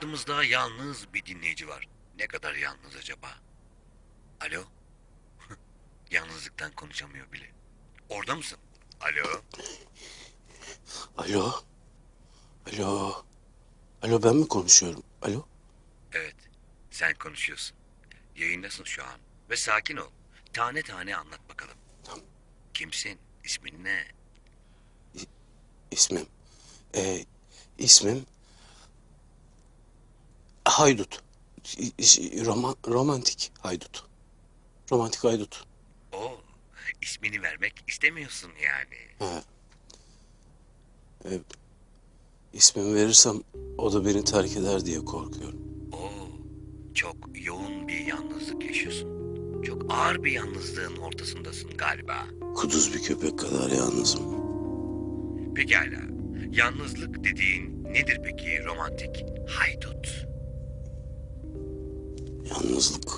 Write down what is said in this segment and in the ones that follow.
Hattımızda yalnız bir dinleyici var. Ne kadar yalnız acaba? Alo? Yalnızlıktan konuşamıyor bile. Orada mısın? Alo? Alo. Alo. Alo ben mi konuşuyorum? Alo. Evet, sen konuşuyorsun. Yayındasın şu an. Ve sakin ol. Tane tane anlat bakalım. Tamam. Kimsin? İsmin ne? İsmim. Ee, ismim Haydut. İ- İ- Roman, romantik Haydut. Romantik Haydut. O, ismini vermek istemiyorsun yani. He. Ee, ismimi verirsem o da beni terk eder diye korkuyorum. Oo, çok yoğun bir yalnızlık yaşıyorsun. Çok ağır bir yalnızlığın ortasındasın galiba. Kuduz bir köpek kadar yalnızım. Pekala. Yalnızlık dediğin nedir peki romantik? Haydut. Yalnızlık.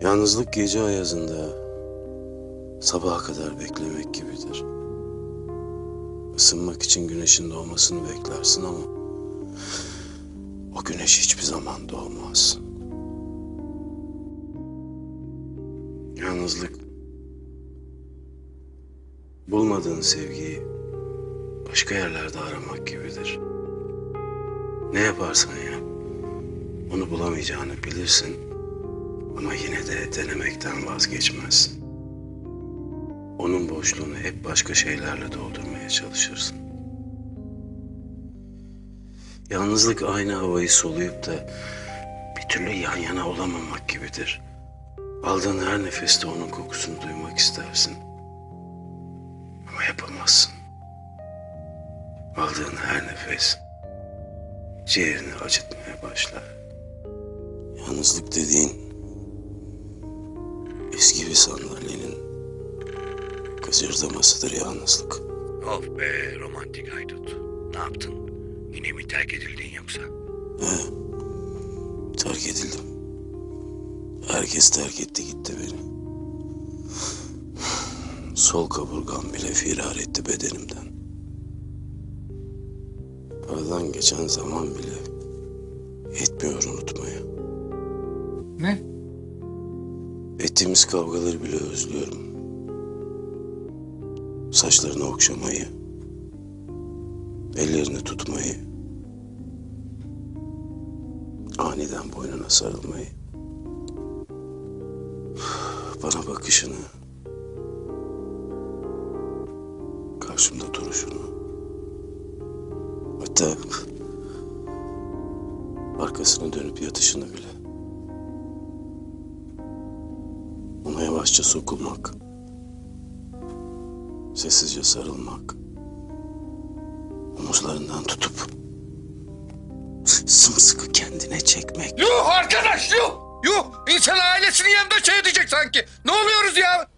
Yalnızlık gece ayazında sabaha kadar beklemek gibidir. Isınmak için güneşin doğmasını beklersin ama o güneş hiçbir zaman doğmaz. Yalnızlık bulmadığın sevgiyi başka yerlerde aramak gibidir. Ne yaparsan yap onu bulamayacağını bilirsin ama yine de denemekten vazgeçmezsin. Onun boşluğunu hep başka şeylerle doldurmaya çalışırsın. Yalnızlık aynı havayı soluyup da bir türlü yan yana olamamak gibidir. Aldığın her nefeste onun kokusunu duymak istersin. Ama yapamazsın. Aldığın her nefes ciğerini acıtmaya başlar. Yalnızlık dediğin eski bir sandalyenin gıcırdamasıdır yalnızlık. Of be romantik haydut. Ne yaptın? Yine mi terk edildin yoksa? He, terk edildim. Herkes terk etti gitti beni. Sol kaburgam bile firar etti bedenimden. Aradan geçen zaman bile yetmiyor unutmaya. Ettiğimiz kavgaları bile özlüyorum. Saçlarını okşamayı, ellerini tutmayı, aniden boynuna sarılmayı, bana bakışını, karşımda duruşunu, hatta arkasını dönüp yatışını bile. Yavaşça sokulmak. Sessizce sarılmak. Omuzlarından tutup sımsıkı kendine çekmek. Yuh arkadaş yuh! Yuh! İnsan ailesinin yanında şey edecek sanki. Ne oluyoruz ya?